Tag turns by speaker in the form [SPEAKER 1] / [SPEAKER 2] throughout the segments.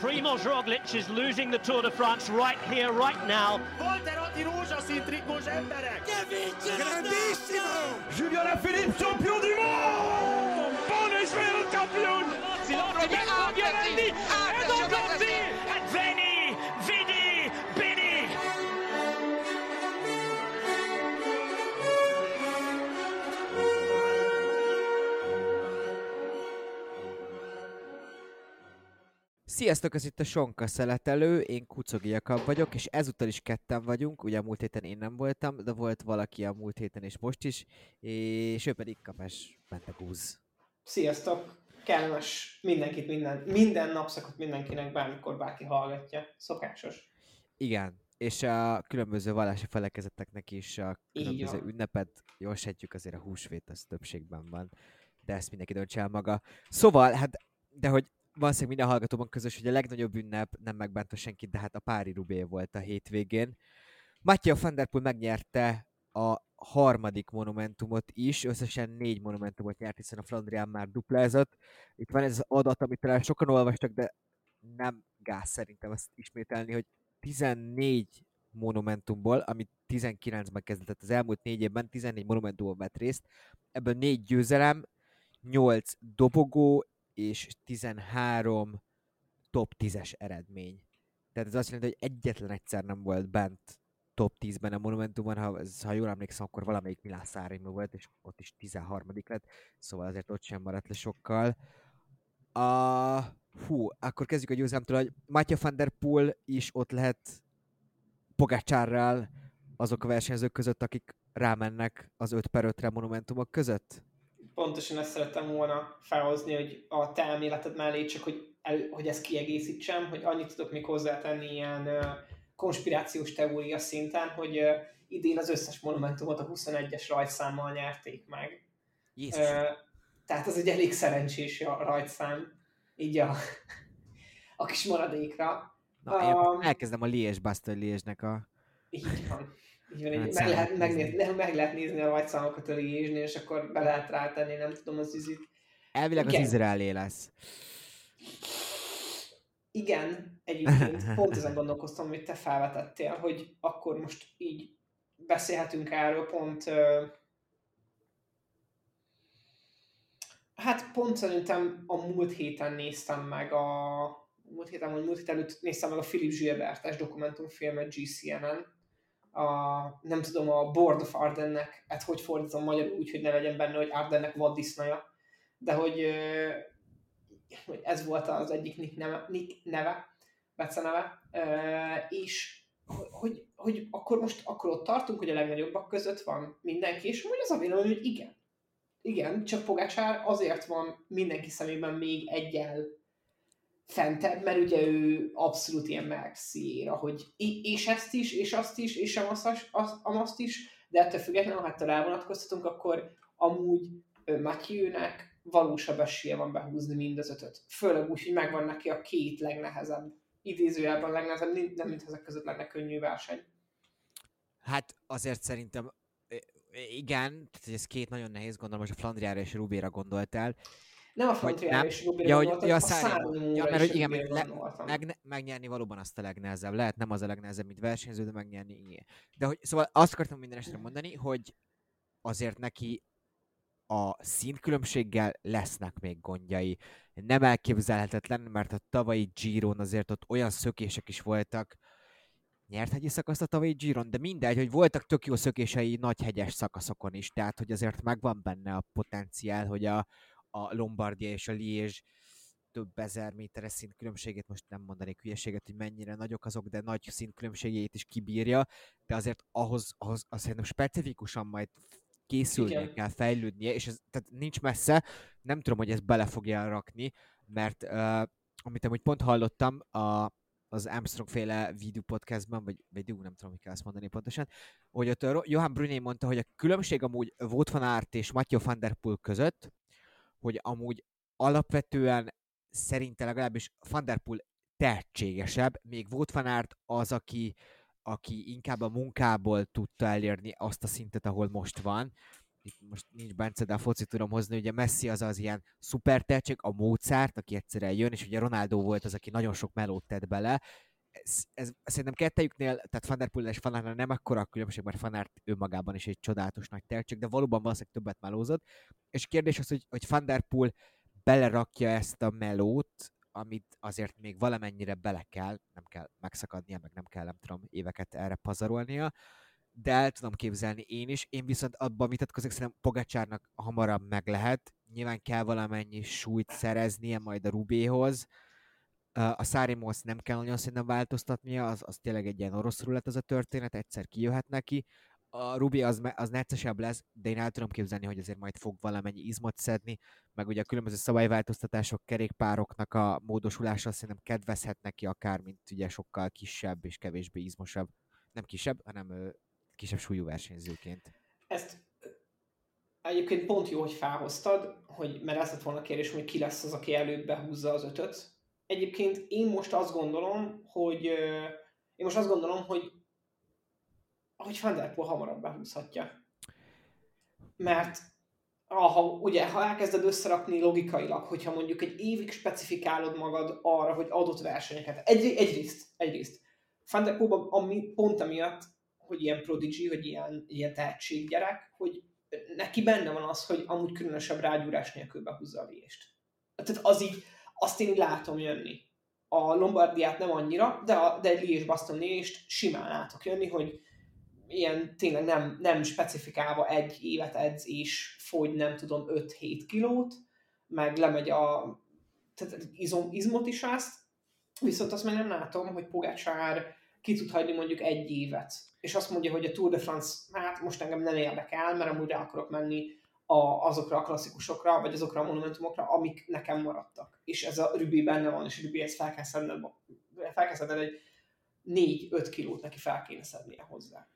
[SPEAKER 1] Primoz Roglic is losing the Tour de France right here, right now.
[SPEAKER 2] Julien Alaphilippe, champion du monde! Buon Israel champion!
[SPEAKER 1] Silvano Vianelli, Edo
[SPEAKER 3] Sziasztok, ez itt a Sonka szeletelő, én Kucogi Jakab vagyok, és ezúttal is ketten vagyunk, ugye a múlt héten én nem voltam, de volt valaki a múlt héten és most is, és ő pedig Kapás Pentegúz.
[SPEAKER 4] Sziasztok! Kellemes mindenkit, minden, minden napszakot mindenkinek, bármikor bárki hallgatja. Szokásos.
[SPEAKER 3] Igen, és a különböző vallási felekezeteknek is a különböző ünnepet, jól sejtjük, azért a húsvét az többségben van, de ezt mindenki döntse el maga. Szóval, hát, de hogy valószínűleg minden hallgatóban közös, hogy a legnagyobb ünnep nem megbánta senkit, de hát a Pári Rubé volt a hétvégén. Mattia van der Poel megnyerte a harmadik monumentumot is, összesen négy monumentumot nyert, hiszen a Flandrián már duplázott. Itt van ez az adat, amit talán sokan olvastak, de nem gáz szerintem ezt ismételni, hogy 14 monumentumból, amit 19-ben kezdett az elmúlt négy évben, 14 monumentumon vett részt, ebből négy győzelem, 8 dobogó és 13 top 10-es eredmény. Tehát ez azt jelenti, hogy egyetlen egyszer nem volt bent top 10-ben a Monumentumon, ha, ha jól emlékszem, akkor valamelyik Milán Szárémű volt, és ott is 13 lett, szóval azért ott sem maradt le sokkal. A, hú, akkor kezdjük a győzelemtől, hogy Matya van der Poel is ott lehet Pogácsárral azok a versenyzők között, akik rámennek az 5 per 5-re monumentumok között?
[SPEAKER 4] Pontosan ezt szerettem volna felhozni, hogy a te elméleted mellé csak, hogy, el, hogy ezt kiegészítsem, hogy annyit tudok még hozzátenni ilyen konspirációs teória szinten, hogy idén az összes monumentumot a 21-es rajtszámmal nyerték meg.
[SPEAKER 3] Jézus.
[SPEAKER 4] Tehát ez egy elég szerencsés ja- rajtszám, így a, a kis maradékra.
[SPEAKER 3] Na,
[SPEAKER 4] um,
[SPEAKER 3] elkezdem a Liège Bastogne Liège-nek a...
[SPEAKER 4] Így van. Így
[SPEAKER 3] Hát
[SPEAKER 4] meg, lehet,
[SPEAKER 3] számot
[SPEAKER 4] megnéz,
[SPEAKER 3] nézni.
[SPEAKER 4] ne- meg lehet nézni a rajtszámokat a liézsnél, és akkor be lehet rátenni, nem tudom, az üzit.
[SPEAKER 3] Elvileg az
[SPEAKER 4] Igen.
[SPEAKER 3] Izraelé lesz.
[SPEAKER 4] Igen, egyébként pont ezen gondolkoztam, amit te felvetettél, hogy akkor most így beszélhetünk erről, pont hát pont szerintem a múlt héten néztem meg a múlt héten, vagy múlt héten előtt néztem meg a Philip Gilbertes dokumentumfilmet GCN-en, a, nem tudom, a Board of Ardennek, hát hogy fordítom magyarul úgy, hogy ne legyen benne, hogy Ardennek vaddisznaja, de hogy, hogy ez volt az egyik nick neve, nick neve beceneve, és hogy, hogy, akkor most akkor ott tartunk, hogy a legnagyobbak között van mindenki, és hogy az a vélemény, hogy igen. Igen, csak Pogácsár azért van mindenki szemében még egyel fentebb, mert ugye ő abszolút ilyen Merxiéra, hogy és ezt is, és azt is, és azt, azt, azt is, de ettől függetlenül, ha hát rá vonatkoztatunk, akkor amúgy Matthew-nek valósabb esélye van behúzni mind az ötöt. Főleg úgy, hogy megvan neki a két legnehezebb, idézőjelben legnehezebb, nem mint ezek között lenne könnyű verseny.
[SPEAKER 3] Hát azért szerintem igen, tehát ez két nagyon nehéz, gondolom, most a Flandriára és Rubéra gondoltál.
[SPEAKER 4] Nem a Frontier és
[SPEAKER 3] Ja, hogy-
[SPEAKER 4] gondoltam,
[SPEAKER 3] ja,
[SPEAKER 4] a. Sanremo-ra
[SPEAKER 3] Ja, mert hogy igen, le-. Meg, megnyerni valóban azt a legnehezebb. Lehet nem az a legnehezebb, mint versenyző, de megnyerni igen. De hogy, szóval azt akartam minden esetre mondani, hogy azért neki a színkülönbséggel lesznek még gondjai. Nem elképzelhetetlen, mert a tavalyi Giron azért ott olyan szökések is voltak, nyert hegyi szakaszt a tavalyi Giron, de mindegy, hogy voltak tök jó szökései nagy hegyes szakaszokon is, tehát hogy azért megvan benne a potenciál, hogy a, a Lombardia és a Liège több ezer méteres szintkülönbségét, most nem mondanék hülyeséget, hogy mennyire nagyok azok, de nagy szintkülönbségét is kibírja, de azért ahhoz, ahhoz azt szerintem specifikusan majd készülnie
[SPEAKER 4] Igen.
[SPEAKER 3] kell, fejlődnie, és ez tehát nincs messze, nem tudom, hogy ezt bele fogja rakni, mert uh, amit amúgy pont hallottam a, az Armstrong féle videó podcastban, vagy videó, nem tudom, hogy kell ezt mondani pontosan, hogy ott Johan Bruné mondta, hogy a különbség amúgy Wout van Aert és Mathieu van der Poel között, hogy amúgy alapvetően szerinte legalábbis Van der Poel tehetségesebb, még Wout van Aert az, aki, aki inkább a munkából tudta elérni azt a szintet, ahol most van, itt most nincs Bence, de a foci tudom hozni, ugye Messi az az ilyen szuper tehetség, a Mozart, aki egyszerűen jön, és ugye Ronaldo volt az, aki nagyon sok melót tett bele, ez, ez, szerintem kettejüknél, tehát Van és Van nem akkora a különbség, mert Van önmagában is egy csodálatos nagy tehetség, de valóban valószínűleg többet melózott. És kérdés az, hogy, hogy Van der belerakja ezt a melót, amit azért még valamennyire bele kell, nem kell megszakadnia, meg nem kell, nem tudom, éveket erre pazarolnia, de el tudom képzelni én is. Én viszont abban vitatkozok, szerintem Pogacsárnak hamarabb meg lehet. Nyilván kell valamennyi súlyt szereznie majd a Rubéhoz, a Szárimos nem kell nagyon szerintem változtatnia, az, az tényleg egy ilyen orosz lett az a történet, egyszer kijöhet neki. A Rubi az, az neccesebb lesz, de én el tudom képzelni, hogy azért majd fog valamennyi izmot szedni, meg ugye a különböző szabályváltoztatások, kerékpároknak a módosulása szerintem kedvezhet neki akár, mint ugye sokkal kisebb és kevésbé izmosabb, nem kisebb, hanem kisebb súlyú versenyzőként.
[SPEAKER 4] Ezt egyébként pont jó, hogy felhoztad, hogy, mert ez lett volna a kérdés, hogy ki lesz az, aki előbb behúzza az ötöt, egyébként én most azt gondolom, hogy én most azt gondolom, hogy hogy Van hamarabb behúzhatja. Mert ha, ugye, ha elkezded összerakni logikailag, hogyha mondjuk egy évig specifikálod magad arra, hogy adott versenyeket, egy, egyrészt, egyrészt, Van der ami, pont amiatt, hogy ilyen prodigy, hogy ilyen, ilyen tehetséggyerek, hogy neki benne van az, hogy amúgy különösebb rágyúrás nélkül behúzza a lést. Tehát az így, azt én látom jönni. A Lombardiát nem annyira, de, a, de egy Liés Bastonést simán látok jönni, hogy ilyen tényleg nem, nem specifikálva egy évet edz és fogy nem tudom 5-7 kilót, meg lemegy a tehát izom, izmot is azt, viszont azt meg nem látom, hogy Pogácsár ki tud hagyni mondjuk egy évet, és azt mondja, hogy a Tour de France, hát most engem nem érdekel, mert amúgy akarok menni a, azokra a klasszikusokra, vagy azokra a monumentumokra, amik nekem maradtak. És ez a Rübi benne van, és Rübi ezt fel kell szedned, fel kell szedned egy 4-5 kilót neki fel kéne szednie hozzá.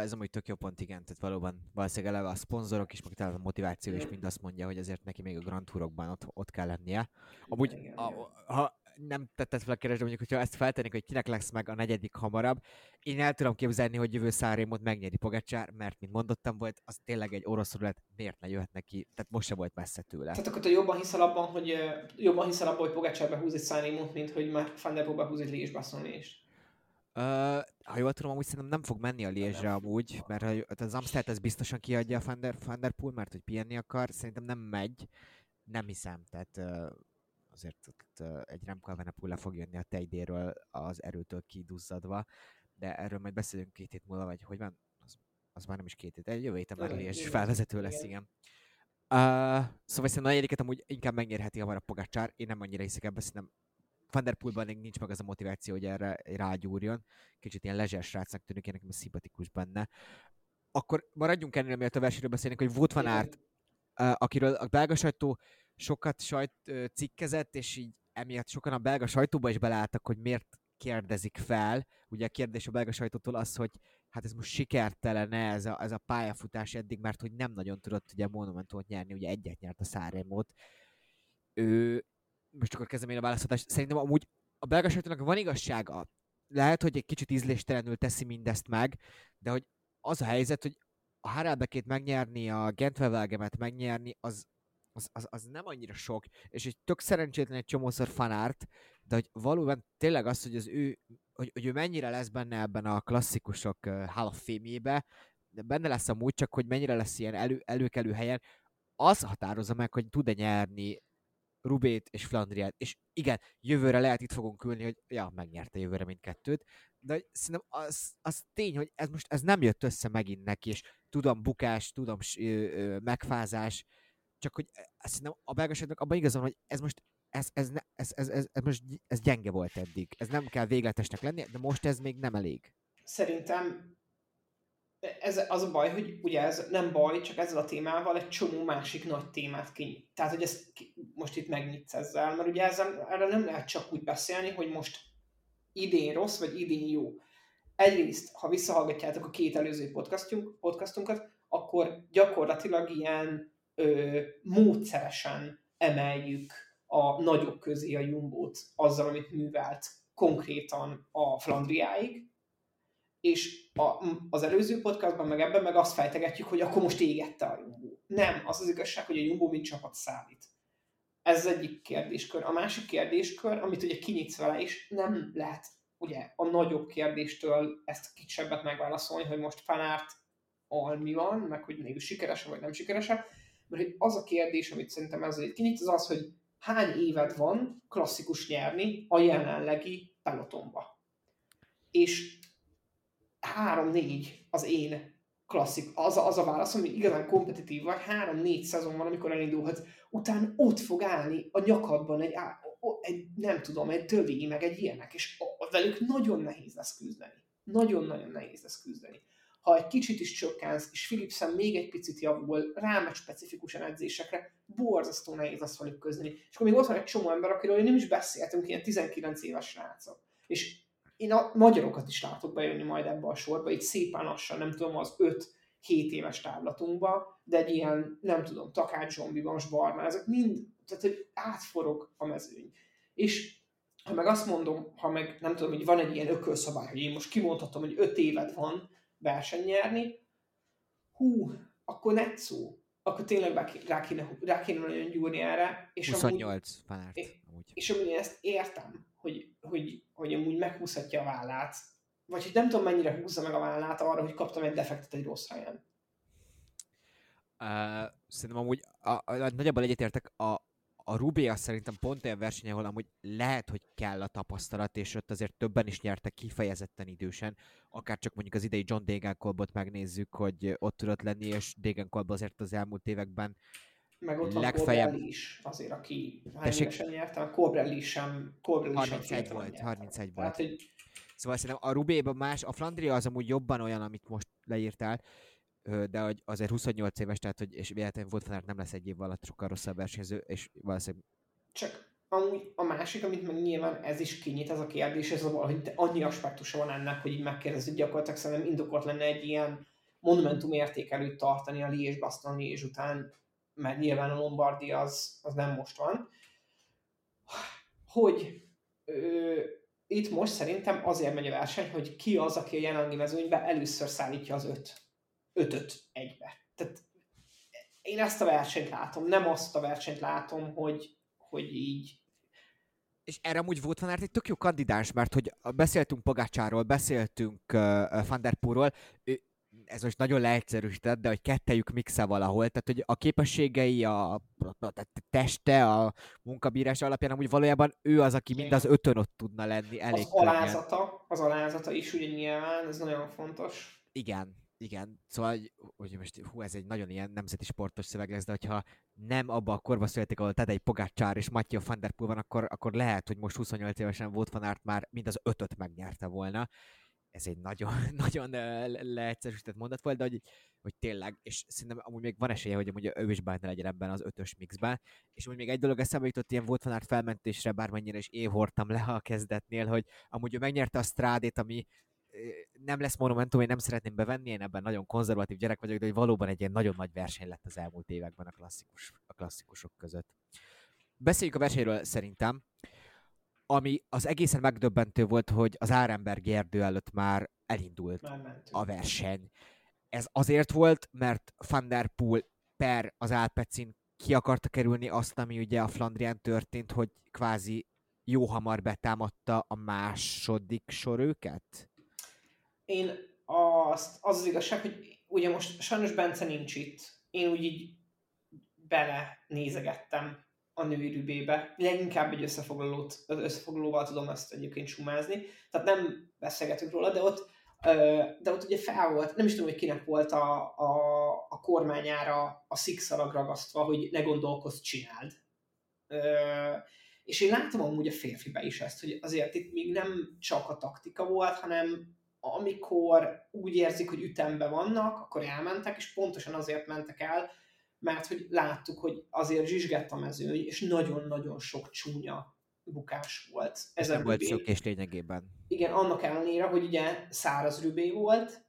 [SPEAKER 3] Ez amúgy tök jó pont, igen, tehát valóban valószínűleg eleve a szponzorok is, meg talán a motiváció is mind azt mondja, hogy azért neki még a Grand Tourokban ott, ott kell lennie. Amúgy, igen, a, igen. ha nem tetted fel a kérdést, mondjuk, hogyha ezt feltennék, hogy kinek lesz meg a negyedik hamarabb, én el tudom képzelni, hogy jövő szárémot megnyeri Pogacsár, mert, mint mondottam, volt, az tényleg egy orosz rulet, miért ne jöhet neki, tehát most se volt messze tőle.
[SPEAKER 4] Tehát akkor te jobban hiszel abban, hogy jobban hiszel abban, hogy Pogacsár behúz egy szárémot, mint hogy már Van behúz egy Liés is.
[SPEAKER 3] Uh, ha jól tudom, amúgy szerintem nem fog menni a Liège amúgy, mert ha, az Amsterdam ez biztosan kiadja a Van der, Van der Poel, mert hogy pihenni akar, szerintem nem megy, nem hiszem, tehát uh, azért ott egy Remco Evenepoel fog jönni a tejdéről az erőtől kiduzzadva, de erről majd beszélünk két hét múlva, vagy hogy van, az, az már nem is két hét, egy jövő héten már és felvezető lesz, igen. Uh, szóval szerintem a negyediket amúgy inkább megnyerheti a Pogacsár, én nem annyira hiszek ebbe, szerintem Van der Poelban még nincs meg az a motiváció, hogy erre rágyúrjon. Kicsit ilyen lezser srácnak tűnik, én nekem szimpatikus benne. Akkor maradjunk ennél, miatt a versenyről beszélünk, hogy Wout van Aert, uh, akiről a belga sajtó sokat sajt cikkezett, és így emiatt sokan a belga sajtóba is beleálltak, hogy miért kérdezik fel. Ugye a kérdés a belga sajtótól az, hogy hát ez most sikertelen ez a, ez a pályafutás eddig, mert hogy nem nagyon tudott ugye Monumentumot nyerni, ugye egyet nyert a Száremót. Ő, most akkor kezdem én a választatást. Szerintem amúgy a belga sajtónak van igazsága. Lehet, hogy egy kicsit ízléstelenül teszi mindezt meg, de hogy az a helyzet, hogy a Harelbekét megnyerni, a Gentwevelgemet megnyerni, az, az, az, az nem annyira sok, és egy tök szerencsétlen egy csomószor fanárt, de hogy valóban tényleg az, hogy az ő, hogy, hogy ő mennyire lesz benne ebben a klasszikusok uh, Hall of Fame-ébe, de benne lesz a múlt, csak hogy mennyire lesz ilyen elő, előkelő helyen, az határozza meg, hogy tud-e nyerni Rubét és Flandriát. És igen, jövőre lehet itt fogunk ülni, hogy ja, megnyerte jövőre mindkettőt, de szerintem az, az tény, hogy ez most ez nem jött össze megint neki, és tudom bukás, tudom ö, ö, megfázás, csak hogy azt hiszem, a belgaságnak abban igazán, hogy ez most ez, ez, ez, ez, ez, ez, most ez gyenge volt eddig. Ez nem kell végletesnek lennie, de most ez még nem elég.
[SPEAKER 4] Szerintem ez az a baj, hogy ugye ez nem baj, csak ezzel a témával egy csomó másik nagy témát kinyit. Tehát, hogy ezt most itt megnyitsz ezzel, mert ugye ezzel, erről nem lehet csak úgy beszélni, hogy most idén rossz, vagy idén jó. Egyrészt, ha visszahallgatjátok a két előző podcastunk, podcastunkat, akkor gyakorlatilag ilyen ö, módszeresen emeljük a nagyok közé a Jumbót azzal, amit művelt konkrétan a Flandriáig, és a, az előző podcastban, meg ebben meg azt fejtegetjük, hogy akkor most égette a Jumbo. Nem, az az igazság, hogy a Jumbo mint csapat szállít. Ez az egyik kérdéskör. A másik kérdéskör, amit ugye kinyitsz vele, és nem lehet ugye a nagyobb kérdéstől ezt kicsebbet megválaszolni, hogy most Fanárt al mi van, meg hogy mégis sikeres vagy nem sikeres mert hogy az a kérdés, amit szerintem ez itt kinyit, az az, hogy hány évet van klasszikus nyerni a jelenlegi pelotonba. És három-négy az én klasszik, az a, az a válasz, ami igazán kompetitív vagy, három-négy szezon van, amikor elindulhat, utána ott fog állni a nyakadban egy, egy nem tudom, egy dövi, meg egy ilyenek, és velük nagyon nehéz lesz küzdeni. Nagyon-nagyon nehéz lesz küzdeni. Ha egy kicsit is csökkensz, és Philipsen még egy picit javul, rámegy specifikusan edzésekre, borzasztó nehéz lesz velük küzdeni. És akkor még ott van egy csomó ember, akiről nem is beszéltünk, ilyen 19 éves srácok. És én a magyarokat is látok bejönni majd ebbe a sorba, így szépen lassan, nem tudom, az 5-7 éves távlatunkba, de egy ilyen, nem tudom, Takács Zsombi, Vas Barna, ezek mind, tehát hogy átforog a mezőny. És ha meg azt mondom, ha meg nem tudom, hogy van egy ilyen ökölszabály, hogy én most kimondhatom, hogy 5 évet van verseny nyerni, hú, akkor netszó, akkor tényleg rá kéne, rá kéne nagyon gyúrni erre. És
[SPEAKER 3] 28 amúgy,
[SPEAKER 4] amúgy. És amúgy én ezt értem, hogy, hogy, hogy amúgy meghúzhatja a vállát, vagy hogy nem tudom mennyire húzza meg a vállát arra, hogy kaptam egy defektet egy rossz helyen.
[SPEAKER 3] Uh, szerintem amúgy a, a, a, nagyjából egyetértek, a, a Rubé szerintem pont olyan verseny, ahol amúgy lehet, hogy kell a tapasztalat, és ott azért többen is nyertek kifejezetten idősen. Akár csak mondjuk az idei John Degenkolbot megnézzük, hogy ott tudott lenni, és Degenkolb azért az elmúlt években
[SPEAKER 4] meg ott van legfeljebb... is, azért, aki hány évesen nyerte, a Cobrelli sem, Cobrelli
[SPEAKER 3] 31 sem volt, 31 volt. Tehát, hogy... Szóval szerintem a Rubéban más, a Flandria az amúgy jobban olyan, amit most leírtál, de hogy azért 28 éves, tehát hogy, és véletlenül Fanart nem lesz egy év alatt sokkal rosszabb versenyző, és valószínűleg...
[SPEAKER 4] Csak amúgy a másik, amit meg nyilván ez is kinyit, ez a kérdés, ez a, hogy annyi aspektusa van ennek, hogy így megkérdezzük, gyakorlatilag szerintem indokolt lenne egy ilyen monumentum értékelőt tartani a Liés Baston Liés után, mert nyilván a Lombardi az, az nem most van, hogy ö, itt most szerintem azért megy a verseny, hogy ki az, aki a jelenlegi mezőnyben először szállítja az öt, ötöt egybe. Tehát én ezt a versenyt látom, nem azt a versenyt látom, hogy, hogy így
[SPEAKER 3] és erre amúgy volt van egy tök jó kandidás, mert hogy beszéltünk Pogácsáról, beszéltünk uh, Van der Poolról, ő, ez most nagyon leegyszerűsített, de hogy kettejük mixe valahol, tehát hogy a képességei, a, a teste, a munkabírás alapján amúgy valójában ő az, aki mind az ötön ott tudna lenni elég
[SPEAKER 4] Az alázata, az alázata is ugye nyilván, ez nagyon fontos.
[SPEAKER 3] Igen, igen, szóval, hogy most hú, ez egy nagyon ilyen nemzeti sportos szöveg lesz, de hogyha nem abba a korba születik, ahol Tadej Pogácsár és Mattia van der Poel van, akkor, akkor lehet, hogy most 28 évesen volt van Aert már mind az ötöt megnyerte volna. Ez egy nagyon, nagyon leegyszerűsített mondat volt, de hogy, hogy tényleg, és szerintem amúgy még van esélye, hogy amúgy ő is benne legyen ebben az ötös mixben, és amúgy még egy dolog eszembe jutott ilyen volt fanárt felmentésre, bármennyire is évhortam le a kezdetnél, hogy amúgy ő megnyerte a strádét, ami nem lesz monumentum, én nem szeretném bevenni, én ebben nagyon konzervatív gyerek vagyok, de hogy valóban egy ilyen nagyon nagy verseny lett az elmúlt években a, klasszikus, a klasszikusok között. Beszéljük a versenyről szerintem ami az egészen megdöbbentő volt, hogy az Árenberg erdő előtt már elindult már a verseny. Ez azért volt, mert Van der Poel per az Alpecin ki akarta kerülni azt, ami ugye a Flandrián történt, hogy kvázi jó hamar betámadta a második sor őket?
[SPEAKER 4] Én azt, az az igazság, hogy ugye most sajnos Bence nincs itt. Én úgy így bele nézegettem a női rübébe. Leginkább egy összefoglalót, összefoglalóval tudom ezt egyébként sumázni. Tehát nem beszélgetünk róla, de ott, de ott ugye fel volt, nem is tudom, hogy kinek volt a, a, a kormányára a szikszalag ragasztva, hogy ne gondolkozz, csináld. És én látom amúgy a férfibe is ezt, hogy azért itt még nem csak a taktika volt, hanem amikor úgy érzik, hogy ütembe vannak, akkor elmentek, és pontosan azért mentek el, mert hogy láttuk, hogy azért zsizsgett a mezőny, és nagyon-nagyon sok csúnya bukás volt.
[SPEAKER 3] Ez nem volt és lényegében.
[SPEAKER 4] Igen, annak ellenére, hogy ugye száraz rübé volt,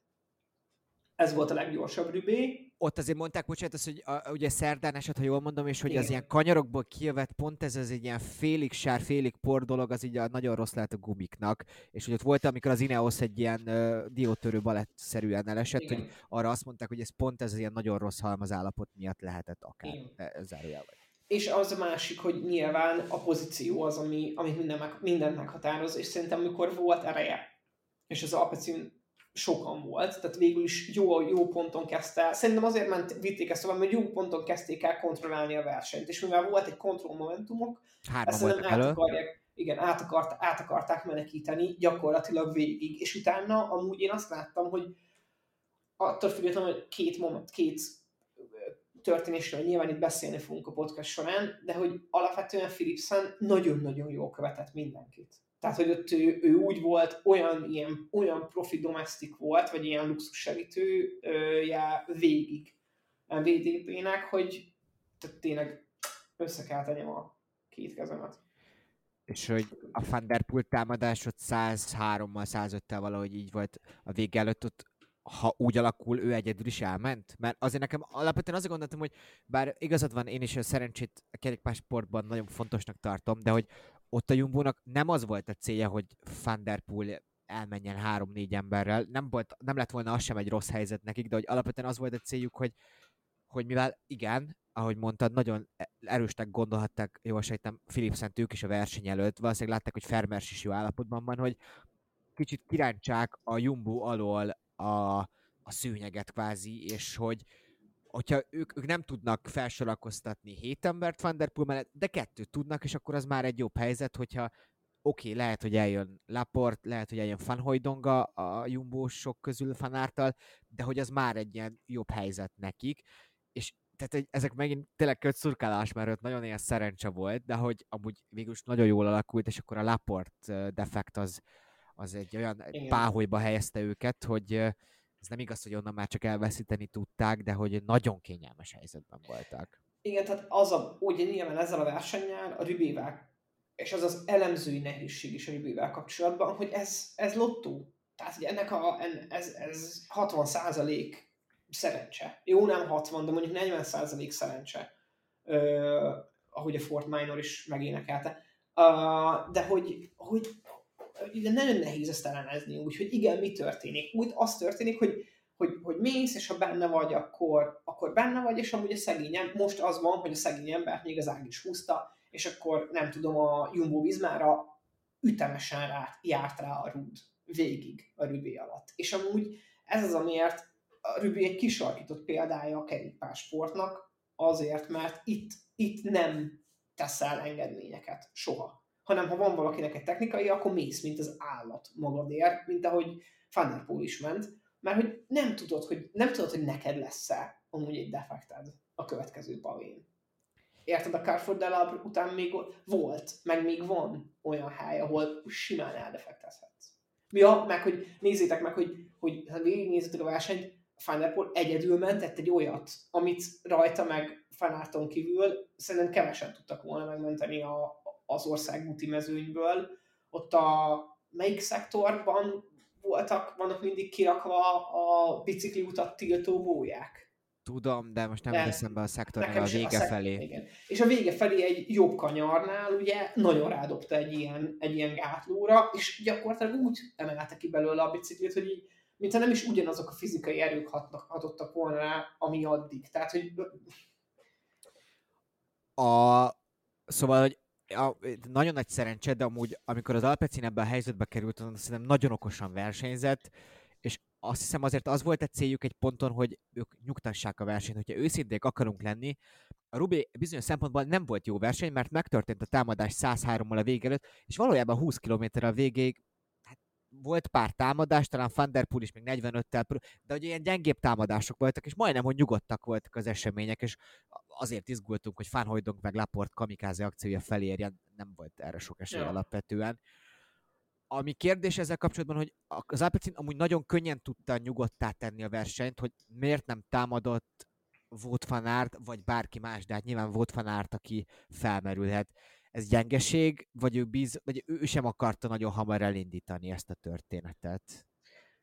[SPEAKER 4] ez volt a leggyorsabb rübé,
[SPEAKER 3] ott azért mondták, bocsánat, az, hogy a, ugye szerdán eset, ha jól mondom, és hogy
[SPEAKER 4] Igen.
[SPEAKER 3] az ilyen kanyarokból kijövett pont ez az egy ilyen félig sár, félig por dolog, az így a, nagyon rossz lehet a gumiknak. És hogy ott volt, amikor az Ineos egy ilyen uh, diótörő balett-szerűen elesett,
[SPEAKER 4] Igen.
[SPEAKER 3] hogy arra azt mondták, hogy ez pont ez az ilyen nagyon rossz halmazállapot miatt lehetett akár.
[SPEAKER 4] Igen.
[SPEAKER 3] E, zárójelben.
[SPEAKER 4] És az a másik, hogy nyilván a pozíció az, ami, ami minden meg, mindent meghatároz, és szerintem amikor volt ereje, és az Alpecin sokan volt, tehát végül is jó, jó ponton kezdte el. Szerintem azért ment, vitték ezt tovább, mert jó ponton kezdték el kontrollálni a versenyt, és mivel volt egy kontroll momentumok,
[SPEAKER 3] Hárman
[SPEAKER 4] ezt szerintem át, akarják, igen, át, akart, át akarták menekíteni gyakorlatilag végig, és utána amúgy én azt láttam, hogy attól függetlenül, hogy két moment, két történésről nyilván itt beszélni fogunk a podcast során, de hogy alapvetően Philipsen nagyon-nagyon jól követett mindenkit. Tehát, hogy ott ő, ő úgy volt, olyan, ilyen, olyan profi domestik volt, vagy ilyen luxus segítője végig a VDP-nek, hogy tehát tényleg össze kell tegyem a két kezemet.
[SPEAKER 3] És hogy a Van Der Poel támadás ott 103-mal, 105-tel valahogy így volt a vége előtt, ott ha úgy alakul, ő egyedül is elment? Mert azért nekem alapvetően azért gondoltam, hogy bár igazad van, én is a szerencsét a kerékpársportban nagyon fontosnak tartom, de hogy ott a Jumbo-nak nem az volt a célja, hogy Van Der Poel elmenjen három-négy emberrel. Nem, volt, nem lett volna az sem egy rossz helyzet nekik, de hogy alapvetően az volt a céljuk, hogy, hogy mivel igen, ahogy mondtad, nagyon erősnek gondolhatták, jól sejtem, Philipsen ők is a verseny előtt, valószínűleg látták, hogy Fermers is jó állapotban van, hogy kicsit kirántsák a Jumbo alól a, a szőnyeget kvázi, és hogy hogyha ők, ők nem tudnak felsorakoztatni hét embert Van Der Poel mellett, de kettőt tudnak, és akkor az már egy jobb helyzet, hogyha oké, okay, lehet, hogy eljön Laport, lehet, hogy eljön Van Hojdonga a jumbo sok közül Fanártal, de hogy az már egy ilyen jobb helyzet nekik, és tehát ezek megint tényleg kötszurkálás, mert ott nagyon ilyen szerencse volt, de hogy amúgy végül nagyon jól alakult, és akkor a Laport defekt az, az egy olyan
[SPEAKER 4] Igen.
[SPEAKER 3] páholyba helyezte őket, hogy ez nem igaz, hogy onnan már csak elveszíteni tudták, de hogy nagyon kényelmes helyzetben voltak.
[SPEAKER 4] Igen, tehát az a, ugye nyilván ezzel a versennyel, a Rübével, és az az elemzői nehézség is a Rübével kapcsolatban, hogy ez, ez lottó. Tehát, hogy ennek a, en- ez, ez 60 százalék szerencse. Jó, nem 60, de mondjuk 40 százalék szerencse. Ö, ahogy a Fort Minor is megénekelte. Uh, de hogy, hogy ugye nagyon nehéz ezt elemezni, úgyhogy igen, mi történik? Úgy az történik, hogy hogy, hogy mész, és ha benne vagy, akkor, akkor benne vagy, és amúgy a szegény, em- most az van, hogy a szegény embert még az ág is húzta, és akkor nem tudom, a Jumbo Vizmára ütemesen rá, járt rá a rúd végig a Rübé alatt. És amúgy ez az, amiért a Rübé egy kisarkított példája a kerékpársportnak, azért, mert itt, itt nem teszel engedményeket, soha. Hanem ha van valakinek egy technikai, akkor mész, mint az állat magadért, mint ahogy Van der Poel is ment, mert hogy nem tudod, hogy, nem tudod, hogy neked lesz-e amúgy egy defekted a következő pavén. Érted, a Carrefour de Labre után még volt, meg még van olyan hely, ahol simán eldefektezhetsz. Ja, meg hogy nézzétek meg, hogy, hogy ha végignézitek a versenyt, Van der Poel egyedül mentett egy olyat, amit rajta meg Fanárton kívül szerintem kevesen tudtak volna megmenteni a, az ország úti mezőnyből. Ott a melyik szektorban voltak, vannak mindig kirakva a bicikli utat tiltó bóják.
[SPEAKER 3] Tudom, de most nem
[SPEAKER 4] De
[SPEAKER 3] eszembe a szektornál a vége
[SPEAKER 4] szek-
[SPEAKER 3] felé.
[SPEAKER 4] Igen. És a vége felé egy jobb kanyarnál ugye nagyon rádobta egy ilyen, egy ilyen gátlóra, és gyakorlatilag úgy emelte ki belőle a biciklit, hogy így, mintha nem is ugyanazok a fizikai erők hatnak, hatottak volna rá, ami addig. Tehát, hogy
[SPEAKER 3] A, szóval, hogy a, nagyon nagy szerencse, de amúgy, amikor az Alpecin ebbe a helyzetbe került, az szerintem nagyon okosan versenyzett, és azt hiszem azért az volt a céljuk egy ponton, hogy ők nyugtassák a versenyt. Hogyha őszinték akarunk lenni, a Rubé bizonyos szempontból nem volt jó verseny, mert megtörtént a támadás 103-mal a vége előtt, és valójában 20 km a végéig volt pár támadás, talán Van Der Poel is még 45-tel, pró- de hogy ilyen gyengébb támadások voltak, és majdnem, hogy nyugodtak voltak az események, és azért izgultunk, hogy Van Hooydonk meg Laport kamikáze akciója felérjen, nem volt erre sok esély
[SPEAKER 4] Ja.
[SPEAKER 3] alapvetően. Ami kérdés ezzel kapcsolatban, hogy az Alpecin amúgy nagyon könnyen tudta nyugodtá tenni a versenyt, hogy miért nem támadott Wout van Aert, vagy bárki más, de hát nyilván Wout van Aert, aki felmerülhet. Ez gyengeség, vagy ő, bíz, vagy ő sem akarta nagyon hamar elindítani ezt a történetet?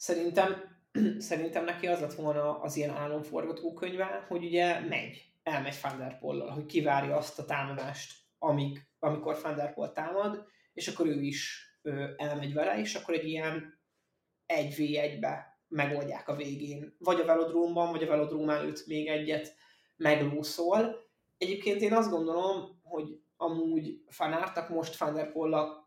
[SPEAKER 4] szerintem szerintem neki az lett volna az ilyen álomforgatókönyve, hogy ugye megy, elmegy Thunderpollal, hogy kivárja azt a támadást, amíg, amikor Thunderpoll támad, és akkor ő is ö, elmegy vele, és akkor egy ilyen 1v1-be megoldják a végén. Vagy a velodrómban, vagy a velodróm előtt még egyet meglószol. Egyébként én azt gondolom, hogy amúgy fanártak most Thunderpoll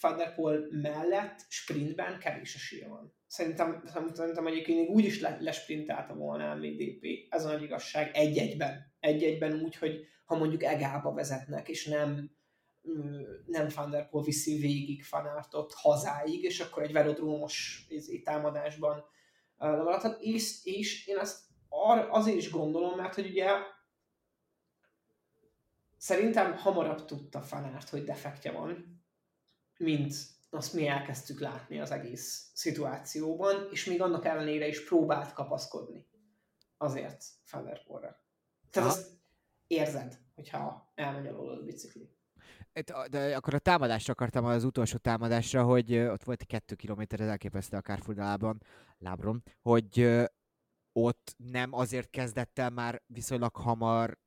[SPEAKER 4] Thunderpool mellett sprintben kevés esélye van. Szerintem, szerintem egyébként még úgy is le, lesprintálta volna a MVDP. Ez a nagy igazság. Egy-egyben. Egy-egyben úgy, hogy ha mondjuk egába vezetnek, és nem nem Thunderpool viszi végig fanártot hazáig, és akkor egy velodrómos izé, támadásban lemaradhat. És, és én azt azért is gondolom, mert hogy ugye szerintem hamarabb tudta fanárt, hogy defektje van, mint azt mi elkezdtük látni az egész szituációban, és még annak ellenére is próbált kapaszkodni azért Thunderpoolra. Tehát Aha. azt érzed, hogyha elmegy alól a bicikli.
[SPEAKER 3] De akkor a támadásra akartam az utolsó támadásra, hogy ott volt kettő kilométer, ez elképesztő a Carrefour lábon, lábron, hogy ott nem azért kezdett el már viszonylag hamar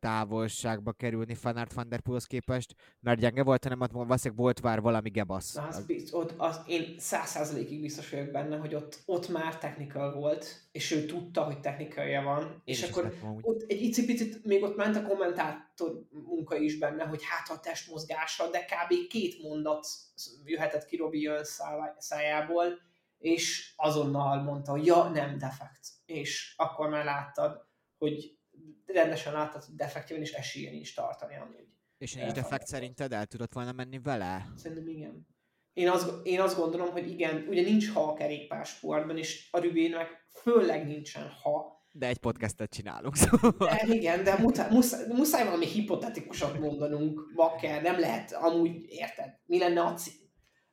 [SPEAKER 3] távolságba kerülni Fanart Van Der Poolhoz képest, mert gyenge volt, hanem ott valószínűleg volt már valami gebasz.
[SPEAKER 4] Na, az, biz, ott, az, én száz százalékig biztos vagyok benne, hogy ott, ott már technical volt, és ő tudta, hogy technikalja van, én és akkor ott egy icipicit még ott ment a kommentátor munka is benne, hogy hát a testmozgása, de kb. két mondat jöhetett ki Robi szájából, és azonnal mondta, hogy ja, nem defekt. És akkor már láttad, hogy rendesen láttad, hogy defektje van, és esélye nincs tartani amúgy.
[SPEAKER 3] És nincs defekt szerinted el tudott volna menni vele?
[SPEAKER 4] Szerintem igen. Én azt, én azt gondolom, hogy igen, ugye nincs ha a kerékpársportban, és a Rübének főleg nincsen ha.
[SPEAKER 3] De egy podcastet csinálunk, szóval.
[SPEAKER 4] De, igen, de muszáj, muszáj, muszáj valami hipotetikusat mondanunk, bakker, nem lehet, amúgy érted, mi lenne a cím.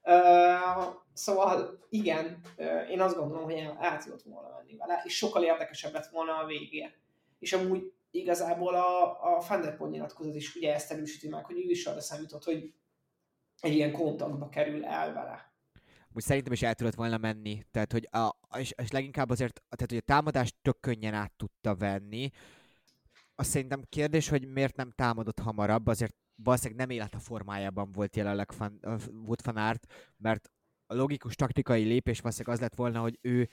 [SPEAKER 4] Uh, szóval igen, uh, én azt gondolom, hogy el, el tudott volna menni vele, és sokkal érdekesebb lett volna a végé és amúgy igazából a, a Thunderpoint nyilatkozat is ugye ezt erősíti meg, hogy ő is arra számított, hogy egy ilyen kontaktba kerül el vele.
[SPEAKER 3] Úgy szerintem is el tudott volna menni, tehát hogy a, és, és leginkább azért, tehát hogy a támadást tök könnyen át tudta venni. Azt szerintem kérdés, hogy miért nem támadott hamarabb, azért valószínűleg nem élet a formájában volt jelenleg fan, Wood Fanart, mert a logikus taktikai lépés valószínűleg az lett volna, hogy ő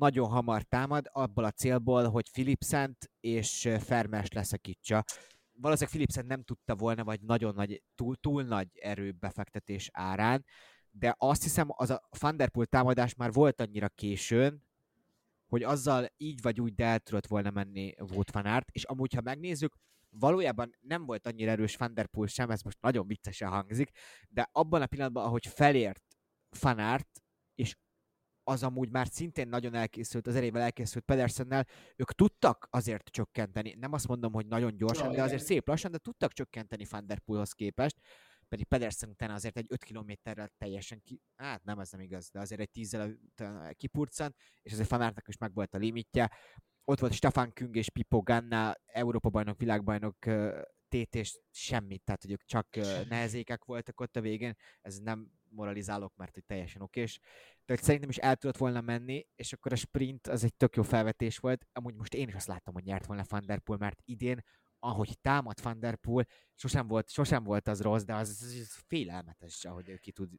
[SPEAKER 3] nagyon hamar támad, abból a célból, hogy Philipsent és Fermest leszakítsa. Valószínűleg Philipsent nem tudta volna, vagy nagyon nagy, túl, túl nagy erőbefektetés árán, de azt hiszem, az a Thunderpool támadás már volt annyira későn, hogy azzal így vagy úgy, de el tudott volna menni Wout van Aert, és amúgy, ha megnézzük, valójában nem volt annyira erős Thunderpool sem, ez most nagyon viccesen hangzik, de abban a pillanatban, ahogy felért Van Aert, és az amúgy már szintén nagyon elkészült, az erével elkészült Pedersennel, ők tudtak azért csökkenteni, nem azt mondom, hogy nagyon gyorsan, de azért szép lassan, de tudtak csökkenteni Van Der Poelhoz képest, pedig Pedersen utána azért egy 5 kilométerrel teljesen ki, hát nem, ez nem igaz, de azért egy tízzel kipurcant, és azért Fanártnak is meg volt a limitje. Ott volt Stefan Küng és Pipo Ganna, Európa bajnok, világbajnok tét és semmit, tehát hogy ők csak nehezékek voltak ott a végén, ez nem moralizálok, mert hogy teljesen okés, tehát szerintem is el tudott volna menni, és akkor a sprint az egy tök jó felvetés volt. Amúgy most én is azt láttam, hogy nyert volna Van Der Poel, mert idén, ahogy támad Van Der Poel, sosem volt, sosem volt az rossz, de az, az félelmetes, ahogy ő ki tud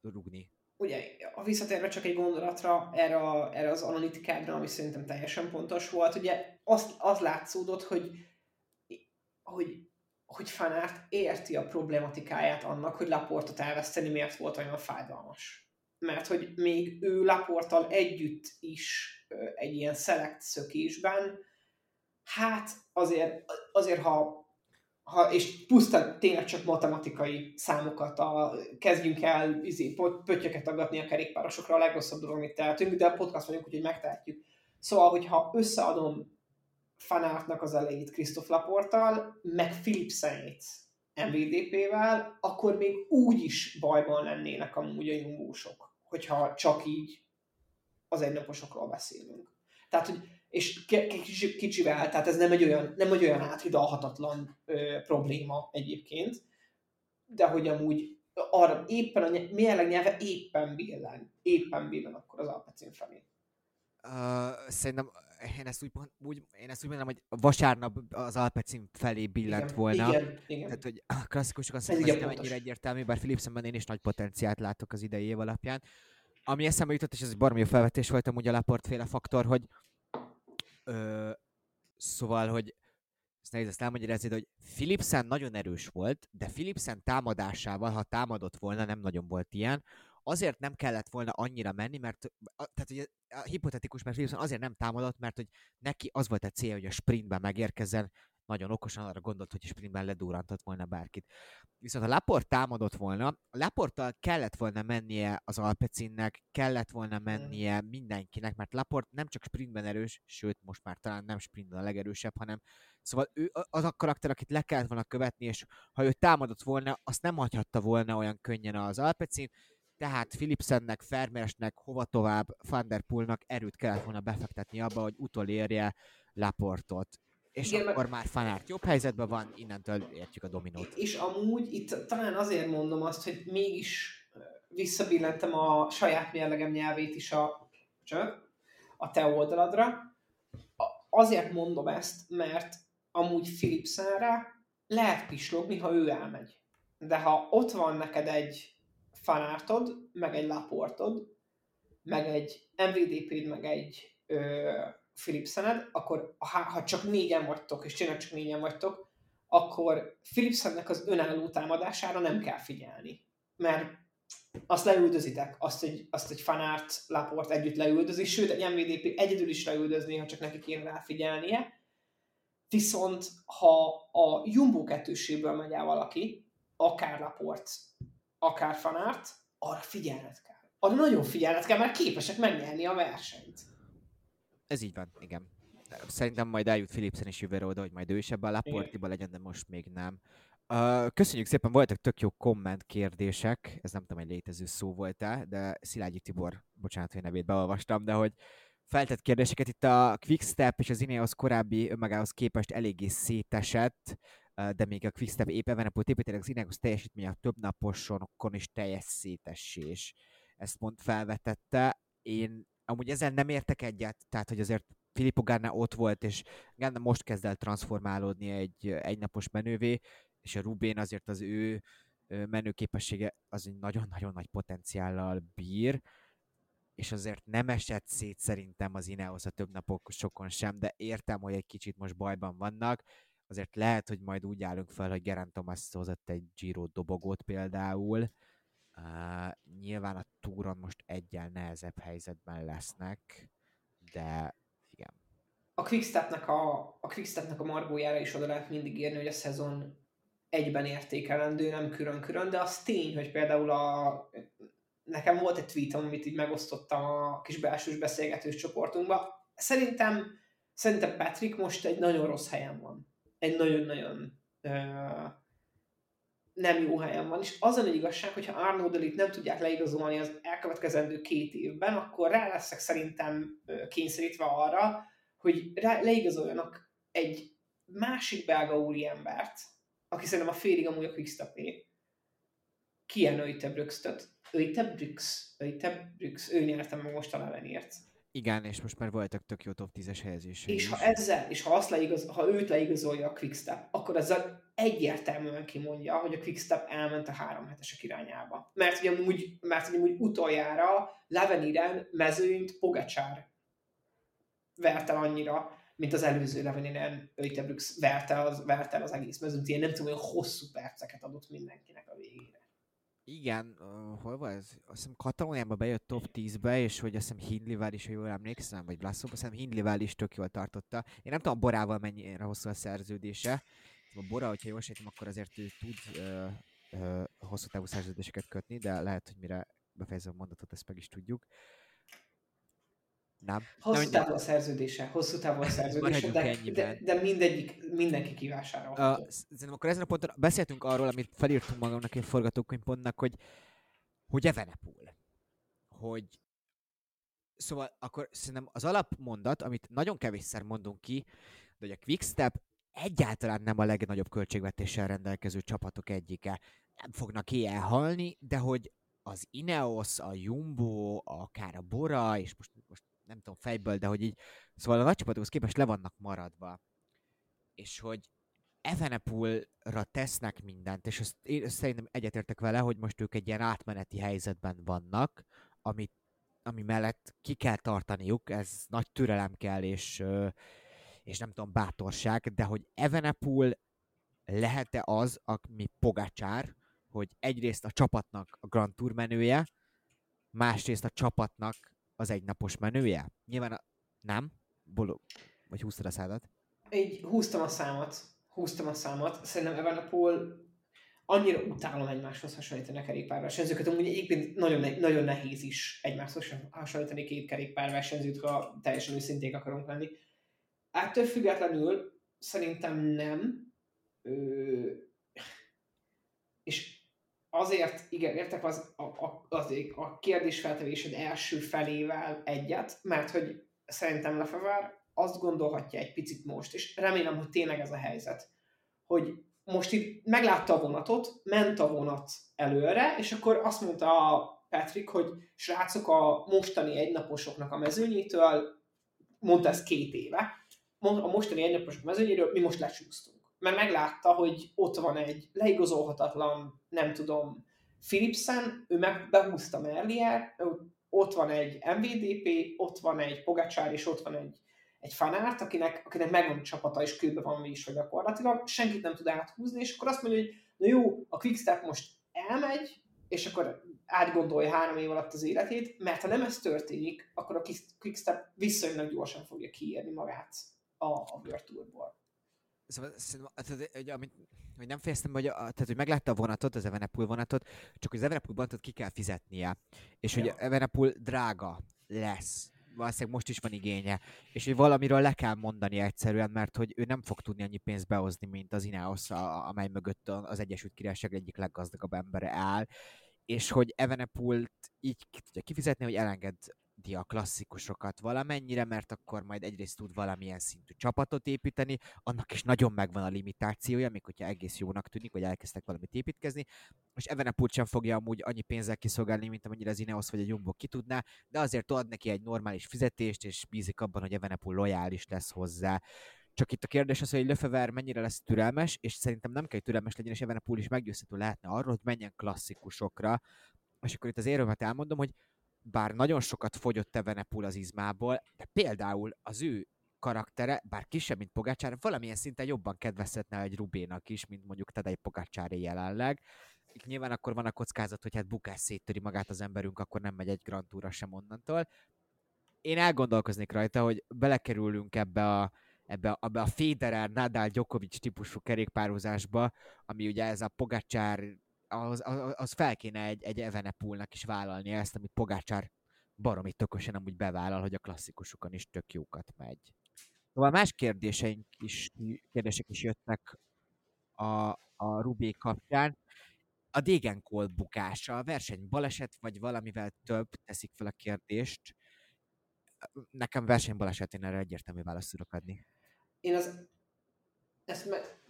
[SPEAKER 3] rugni.
[SPEAKER 4] Ugye, a visszatérve csak egy gondolatra erre, a, erre az analitikádra, ami szerintem teljesen pontos volt, ugye az, az látszódott, hogy, hogy hogy Fanárt érti a problematikáját annak, hogy Laportot elveszteni miért volt olyan fájdalmas mert hogy még ő Laportal együtt is egy ilyen szelekt szökésben, hát azért, azért ha, ha és pusztán tényleg csak matematikai számokat, a, kezdjünk el izé, pöttyöket agatni a kerékpárosokra, a legrosszabb dolog, amit tehetünk, de a podcast vagyunk, úgyhogy megtehetjük. Szóval, hogyha összeadom Fanártnak az elejét Krisztof Laportal, meg Philipsenét MVDP-vel, akkor még úgy is bajban lennének amúgy a jumósok hogyha csak így az egynaposokról beszélünk. Tehát, hogy, és kicsivel, tehát ez nem egy olyan, nem egy olyan áthidalhatatlan ö, probléma egyébként, de hogy amúgy arra éppen a ny- mérleg nyelve éppen billen, éppen billen akkor az Alpecin felé.
[SPEAKER 3] Uh, szerintem én ezt úgy, úgy, én ezt úgy mondom, hogy vasárnap az Alpecin felé billent
[SPEAKER 4] igen,
[SPEAKER 3] volna.
[SPEAKER 4] Igen, igen.
[SPEAKER 3] Tehát, hogy a klasszikusokon
[SPEAKER 4] Ez
[SPEAKER 3] szerintem nem
[SPEAKER 4] pontos.
[SPEAKER 3] ennyire egyértelmű, bár Philipsenben én is nagy potenciált látok az idei év alapján. Ami eszembe jutott, és ez egy baromi felvetés volt amúgy a Laport féle faktor, hogy ö, szóval, hogy ezt nehéz ezt elmagyarázni, de hogy Philipsen nagyon erős volt, de Philipsen támadásával, ha támadott volna, nem nagyon volt ilyen, azért nem kellett volna annyira menni, mert a, tehát ugye a hipotetikus, mert Philipsen azért nem támadott, mert hogy neki az volt a célja, hogy a sprintben megérkezzen, nagyon okosan arra gondolt, hogy a sprintben ledurrantott volna bárkit. Viszont ha Laport támadott volna, a Laporttal kellett volna mennie az Alpecinnek, kellett volna mennie mindenkinek, mert Laport nem csak sprintben erős, sőt, most már talán nem sprintben a legerősebb, hanem Szóval ő a- az a karakter, akit le kellett volna követni, és ha ő támadott volna, azt nem hagyhatta volna olyan könnyen az Alpecin, tehát Philipsennek, Fermersnek, hova tovább, Van der erőt kellett volna befektetni abba, hogy utolérje Laportot. És
[SPEAKER 4] Igen,
[SPEAKER 3] akkor már Fanárt jobb helyzetben van, innentől értjük a dominót.
[SPEAKER 4] És amúgy itt talán azért mondom azt, hogy mégis visszabillentem a saját mérlegem nyelvét is a, csak, a te oldaladra. Azért mondom ezt, mert amúgy Philipsenre lehet pislogni, ha ő elmegy. De ha ott van neked egy fanártod, meg egy laportod, meg egy MVDP-d, meg egy ö, Philipsened, akkor ha, ha csak négyen vagytok, és tényleg csak négyen vagytok, akkor Philipsennek az önálló támadására nem kell figyelni. Mert azt leüldözitek, azt egy, azt egy fanárt Laport együtt leüldözi, sőt, egy MVDP egyedül is leüldözni, ha csak neki kéne rá figyelnie. Viszont, ha a Jumbo kettőséből megy el valaki, akár Laport, akár fanárt, arra figyelned kell. Arra nagyon figyelned kell, mert képesek megnyerni a versenyt.
[SPEAKER 3] Ez így van, igen. Szerintem majd eljut Philipsen is jövőre oda, hogy majd ő is ebben a Laportiba legyen, de most még nem. Uh, köszönjük szépen, voltak tök jó komment kérdések, ez nem tudom, egy létező szó volt-e, de Szilágyi Tibor, bocsánat, hogy nevét beolvastam, de hogy feltett kérdéseket itt a Quickstep és az Ineos korábbi önmagához képest eléggé szétesett, de még a Quickstep épp Evenepoel építének az Ineos teljesítménye a több naposonokon is teljes szétesés. Ezt mond felvetette. Én amúgy ezzel nem értek egyet, tehát hogy azért Filippo Ganna ott volt, és Ganna most kezd el transformálódni egy egynapos menővé, és a Rubén azért az ő menőképessége az egy nagyon-nagyon nagy potenciállal bír, és azért nem esett szét szerintem az Ineos a több napok sokon sem, de értem, hogy egy kicsit most bajban vannak, azért lehet, hogy majd úgy állunk fel, hogy Geraint Thomas hozott egy Giro dobogót például, Uh, nyilván a túron most egyel nehezebb helyzetben lesznek, de igen.
[SPEAKER 4] a Quickstepnek a, a, Quickstepnek a margójára is oda lehet mindig írni, hogy a szezon egyben értékelendő, nem külön-külön, de az tény, hogy például a, nekem volt egy tweetem, amit így megosztottam a kis belsős beszélgetős csoportunkba. Szerintem, szerintem Patrick most egy nagyon rossz helyen van. Egy nagyon-nagyon nem jó helyen van, és az a nagy igazság, hogyha Arnoldolit nem tudják leigazolni az elkövetkezendő két évben, akkor rá leszek szerintem kényszerítve arra, hogy rá, leigazoljanak egy másik belga úriembert, aki szerintem a félig amúgy a Quickstepé, Kian Öjtebrüxtöt. Öjtebrüx, Öjtebrüx, ő nyerte meg most a Levenért.
[SPEAKER 3] Igen, és most már voltak tök jó top 10-es helyezései
[SPEAKER 4] És
[SPEAKER 3] is.
[SPEAKER 4] ha ezzel, és ha, azt leigaz, ha őt leigazolja a Quickstep, akkor ezzel egyértelműen kimondja, hogy a Quickstep elment a három hetesek irányába. Mert ugye amúgy, mert ugye amúgy utoljára Leveniren mezőnyt Pogacsár vert el annyira, mint az előző Leveniren Öjtebrüx vert el az, vert el az egész mezőnyt, ilyen nem tudom, olyan hosszú perceket adott mindenkinek a végére.
[SPEAKER 3] Igen, uh, hol volt ez? Azt hiszem Katalóniában bejött top 10-be, és hogy azt hiszem Hindlivel is, ha jól emlékszem, vagy Blaszov, azt hiszem Hindlivel is tök jól tartotta. Én nem tudom Borával mennyire hosszú a szerződése. A Bora, hogyha jól sejtem, akkor azért ő tud uh, uh, hosszú távú szerződéseket kötni, de lehet, hogy mire befejezem a mondatot, ezt meg is tudjuk. Nem.
[SPEAKER 4] Hosszú távú a szerződése, hosszú távú a szerződése, de, de,
[SPEAKER 3] ennyiben.
[SPEAKER 4] de, mindegyik, mindenki kivásárolható.
[SPEAKER 3] Uh, szerintem akkor ezen a ponton beszéltünk arról, amit felírtunk magunknak egy forgatókönyvpontnak, hogy hogy Evenepoel. Hogy Szóval akkor szerintem az alapmondat, amit nagyon kevésszer mondunk ki, de hogy a Quickstep egyáltalán nem a legnagyobb költségvetéssel rendelkező csapatok egyike. nem fognak éjjel halni, de hogy az Ineos, a Jumbo, akár a Bora, és most, most nem tudom fejből, de hogy így, szóval a nagy csapatokhoz képest le vannak maradva. És hogy Evenepulra tesznek mindent, és azt, én szerintem egyetértek vele, hogy most ők egy ilyen átmeneti helyzetben vannak, amit, ami mellett ki kell tartaniuk, ez nagy türelem kell, és, és nem tudom, bátorság, de hogy Evenepul lehet-e az, ami Pogacsár, hogy egyrészt a csapatnak a Grand Tour menője, másrészt a csapatnak az egynapos menője? Nyilván a... nem? Bolo... Vagy húztad a szádat?
[SPEAKER 4] Így húztam a számot. Húztam a számot. Szerintem Evenepoel annyira utálom egymáshoz hasonlítani a kerékpárversenyzőket, amúgy egyébként nagyon, ne, nagyon nehéz is egymáshoz hasonlítani két kerékpárversenyzőt, ha teljesen őszinték akarunk lenni. Ettől függetlenül szerintem nem. Ö... Azért, igen, értek az, a, a, az, a kérdésfeltevésed első felével egyet, mert hogy szerintem Lefever azt gondolhatja egy picit most, és remélem, hogy tényleg ez a helyzet, hogy most itt meglátta a vonatot, ment a vonat előre, és akkor azt mondta a Patrick, hogy srácok a mostani egynaposoknak a mezőnyétől, mondta ez két éve, a mostani egynaposok mezőnyéről mi most lecsúsztunk. Mert meglátta, hogy ott van egy leigazolhatatlan, nem tudom, Philipsen, ő meg behúzta Merlier, ott van egy MVDP, ott van egy Pogacsár, és ott van egy egy fanárt, akinek, akinek megvan a csapata, és kőbe van is, vagy gyakorlatilag, senkit nem tud áthúzni, és akkor azt mondja, hogy na jó, a Quickstep most elmegy, és akkor átgondolja három év alatt az életét, mert ha nem ez történik, akkor a Quickstep viszonylag gyorsan fogja kiírni magát a, a World Tourból.
[SPEAKER 3] Szóval, tehát, hogy, amit, hogy nem fejeztem, hogy, a, tehát, hogy meglátta a vonatot, az Evenepoel vonatot, csak hogy az Evenepoel vonatot ki kell fizetnie. És ja. hogy Evenepoel drága lesz valószínűleg most is van igénye, és hogy valamiről le kell mondani egyszerűen, mert hogy ő nem fog tudni annyi pénzt behozni, mint az Ineos, amely mögött az Egyesült Királyság egyik leggazdagabb embere áll, és hogy Evenepult így ki tudja kifizetni, hogy elenged a klasszikusokat valamennyire, mert akkor majd egyrészt tud valamilyen szintű csapatot építeni, annak is nagyon megvan a limitációja, még hogyha egész jónak tűnik, hogy elkezdtek valamit építkezni, és Evenepult sem fogja amúgy annyi pénzzel kiszolgálni, mint amennyire az Ineos vagy a Jumbo ki tudná, de azért ad neki egy normális fizetést, és bízik abban, hogy Evenepul lojális lesz hozzá. Csak itt a kérdés az, hogy Löfever mennyire lesz türelmes, és szerintem nem kell, hogy türelmes legyen, és Evenepul is meggyőzhető lehetne arról, hogy menjen klasszikusokra. És akkor itt az érvemet elmondom, hogy bár nagyon sokat fogyott Evenepul az izmából, de például az ő karaktere, bár kisebb, mint Pogácsár, valamilyen szinten jobban kedvezhetne egy Rubénak is, mint mondjuk Tadej Pogácsáré jelenleg. Itt nyilván akkor van a kockázat, hogy hát bukás széttöri magát az emberünk, akkor nem megy egy Grand Tourra sem onnantól. Én elgondolkoznék rajta, hogy belekerülünk ebbe a, ebbe ebbe a Federer, Nadal, Djokovic típusú kerékpározásba, ami ugye ez a Pogácsár az, az, az fel kéne egy, egy Evenepulnak is vállalni ezt, amit Pogácsár baromi tökösen amúgy bevállal, hogy a klasszikusokon is tök jókat megy. Szóval más kérdéseink is, kérdések is jöttek a, a Rubé kapcsán. A Degenkol bukása, a verseny baleset, vagy valamivel több teszik fel a kérdést. Nekem versenybaleset, én erre egyértelmű választ tudok adni.
[SPEAKER 4] Én az, ezt me-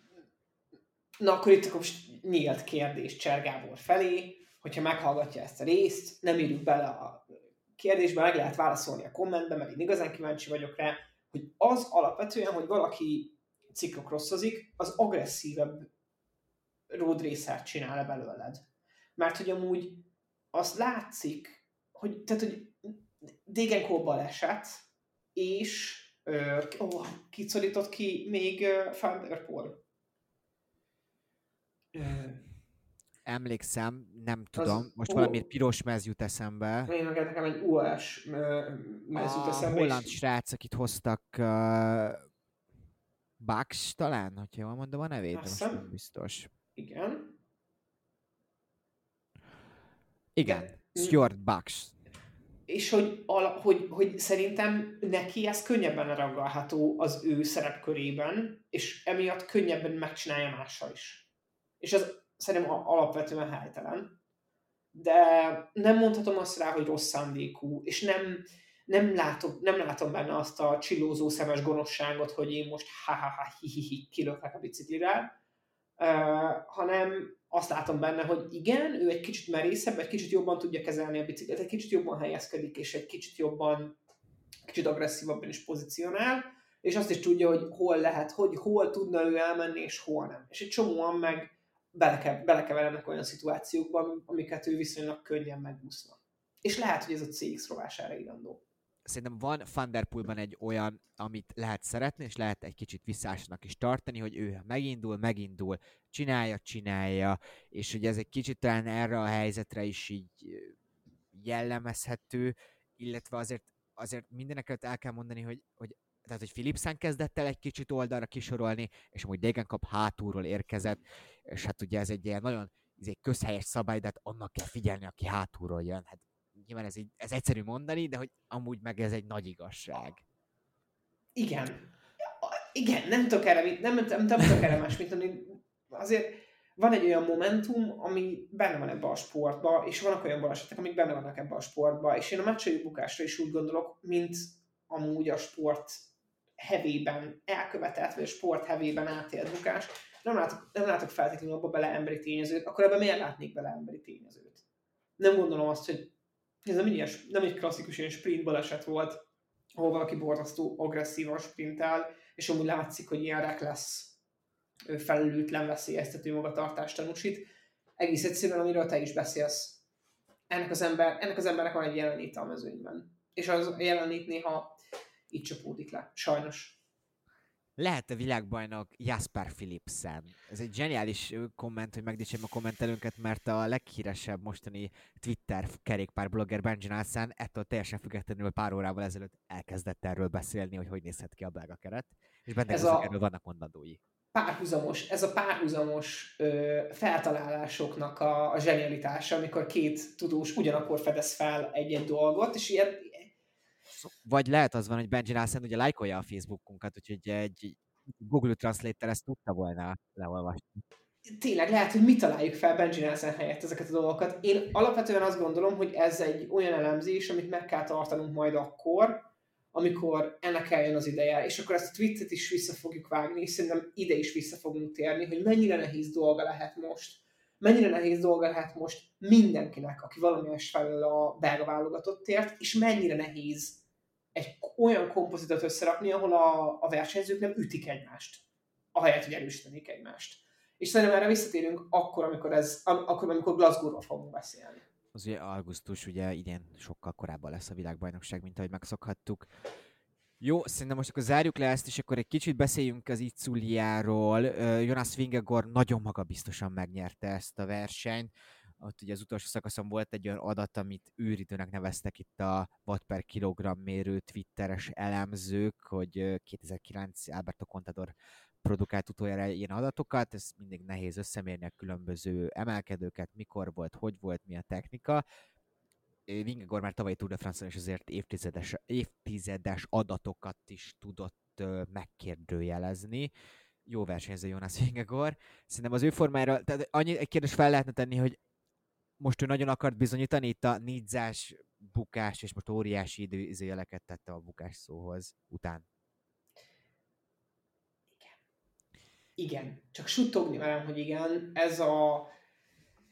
[SPEAKER 4] Na akkor itt akkor nyílt kérdés Csergábor felé, hogyha meghallgatja ezt a részt, nem írjuk bele a kérdésbe, meg lehet válaszolni a kommentbe, mert én igazán kíváncsi vagyok rá, hogy az alapvetően, hogy valaki ciklokrosszozik, az agresszívebb road racer csinál-e belőled. Mert hogy amúgy az látszik, hogy, tehát, hogy Degenkó baleset, és ö, oh, kicorított ki még Van der Poel.
[SPEAKER 3] Emlékszem, nem tudom. Az, Most ó, valami piros mez jut eszembe.
[SPEAKER 4] Én meg nekem egy US mez jut eszembe.
[SPEAKER 3] A holland és... srác, akit hoztak uh, Bax talán, hogyha jól mondom a nevét, most nem biztos.
[SPEAKER 4] Igen.
[SPEAKER 3] Igen, de, Stuart Bax.
[SPEAKER 4] És hogy, hogy, hogy szerintem neki ez könnyebben ragadható az ő szerepkörében, és emiatt könnyebben megcsinálja mással is. És az szerintem alapvetően helytelen. De nem mondhatom azt rá, hogy rossz szándékú, és nem, nem, látom, nem látom benne azt a csillózó szemes gonoszságot, hogy én most ha-ha-ha hi-hi-hi kilöklek a biciklire, uh, hanem, azt látom benne, hogy igen, ő egy kicsit merészebb, egy kicsit jobban tudja kezelni a biciklet, egy kicsit jobban helyezkedik, és egy kicsit jobban, kicsit agresszívabban is pozícionál, és azt is tudja, hogy hol lehet, hogy hol tudna ő elmenni, és hol nem. És egy csomóan meg beleke, belekeverednek olyan szituációkba, amiket ő viszonylag könnyen megúszna. És lehet, hogy ez a CX rovására irandó
[SPEAKER 3] szerintem van Thunderpoolban egy olyan, amit lehet szeretni, és lehet egy kicsit visszásnak is tartani, hogy ő megindul, megindul, csinálja, csinálja, és hogy ez egy kicsit talán erre a helyzetre is így jellemezhető, illetve azért, azért mindeneket el kell mondani, hogy, hogy tehát, hogy Philipsen kezdett el egy kicsit oldalra kisorolni, és amúgy Degenkap hátulról érkezett, és hát ugye ez egy ilyen nagyon ez egy közhelyes szabály, de hát annak kell figyelni, aki hátulról jön. Hát nyilván ez, így, ez egyszerű mondani, de hogy amúgy meg ez egy nagy igazság.
[SPEAKER 4] Igen. Igen, nem tudok erre, nem, nem, nem, tudok erre más, mint ami azért van egy olyan momentum, ami benne van ebbe a sportba, és vannak olyan balesetek, amik benne vannak ebbe a sportba, és én a meccsei bukásra is úgy gondolok, mint amúgy a sport hevében elkövetett, vagy sport hevében átélt bukás, nem látok, nem látok feltétlenül abba bele emberi tényezőt, akkor ebben miért látnék bele emberi tényezőt? Nem gondolom azt, hogy ez nem, ilyes, nem egy klasszikus ilyen sprint baleset volt, ahol valaki borzasztó agresszívan sprintel, és amúgy látszik, hogy ilyen lesz felelőtlen veszélyeztető magatartást tanúsít. Egész egyszerűen, amiről te is beszélsz. Ennek az, ember, ennek az embernek van egy jelenléte a mezőnyben. És az jelenlét néha így csapódik le. Sajnos
[SPEAKER 3] lehet a világbajnok Jasper Philipsen. Ez egy zseniális komment, hogy megdicsérjem a kommentelőnket, mert a leghíresebb mostani Twitter kerékpár blogger Benji Nelson ettől teljesen függetlenül pár órával ezelőtt elkezdett erről beszélni, hogy hogy nézhet ki a belga keret, és benne ez a... erről vannak mondandói.
[SPEAKER 4] Párhuzamos, ez a párhuzamos ö, feltalálásoknak a, a zsenialitása, amikor két tudós ugyanakkor fedez fel egy-egy dolgot, és ilyen,
[SPEAKER 3] vagy lehet az van, hogy Benji Nelson ugye lájkolja a Facebookunkat, úgyhogy egy Google Translator ezt tudta volna leolvasni.
[SPEAKER 4] Tényleg lehet, hogy mi találjuk fel Benji Nelson helyett ezeket a dolgokat. Én alapvetően azt gondolom, hogy ez egy olyan elemzés, amit meg kell tartanunk majd akkor, amikor ennek eljön az ideje, és akkor ezt a tweetet is vissza fogjuk vágni, és szerintem ide is vissza fogunk térni, hogy mennyire nehéz dolga lehet most, mennyire nehéz dolga lehet most mindenkinek, aki valamilyen felől a belga válogatottért, és mennyire nehéz olyan kompozitot összerakni, ahol a, a versenyzők nem ütik egymást, ahelyett, hogy erősítenék egymást. És szerintem erre visszatérünk akkor, amikor, ez, akkor, amikor Glasgow-ról fogunk beszélni.
[SPEAKER 3] Az ugye augusztus ugye idén sokkal korábban lesz a világbajnokság, mint ahogy megszokhattuk. Jó, szerintem most akkor zárjuk le ezt, és akkor egy kicsit beszéljünk az Itzuliáról. Jonas Vingegor nagyon magabiztosan megnyerte ezt a versenyt ott ugye az utolsó szakaszon volt egy olyan adat, amit űridőnek neveztek itt a watt per kilogramm mérő twitteres elemzők, hogy 2009 Alberto Contador produkált utoljára ilyen adatokat, ez mindig nehéz összemérni a különböző emelkedőket, mikor volt, hogy volt, mi a technika. Vingegor már tavaly Tour de France-on is azért évtizedes, évtizedes adatokat is tudott megkérdőjelezni. Jó versenyző Jonas Vingegor. Szerintem az ő formájára, tehát annyi egy kérdés fel lehetne tenni, hogy most ő nagyon akart bizonyítani itt a nidzás bukás, és most óriási időjeleket tette a bukás szóhoz után.
[SPEAKER 4] Igen. Igen. Csak suttogni velem, hogy igen, ez a,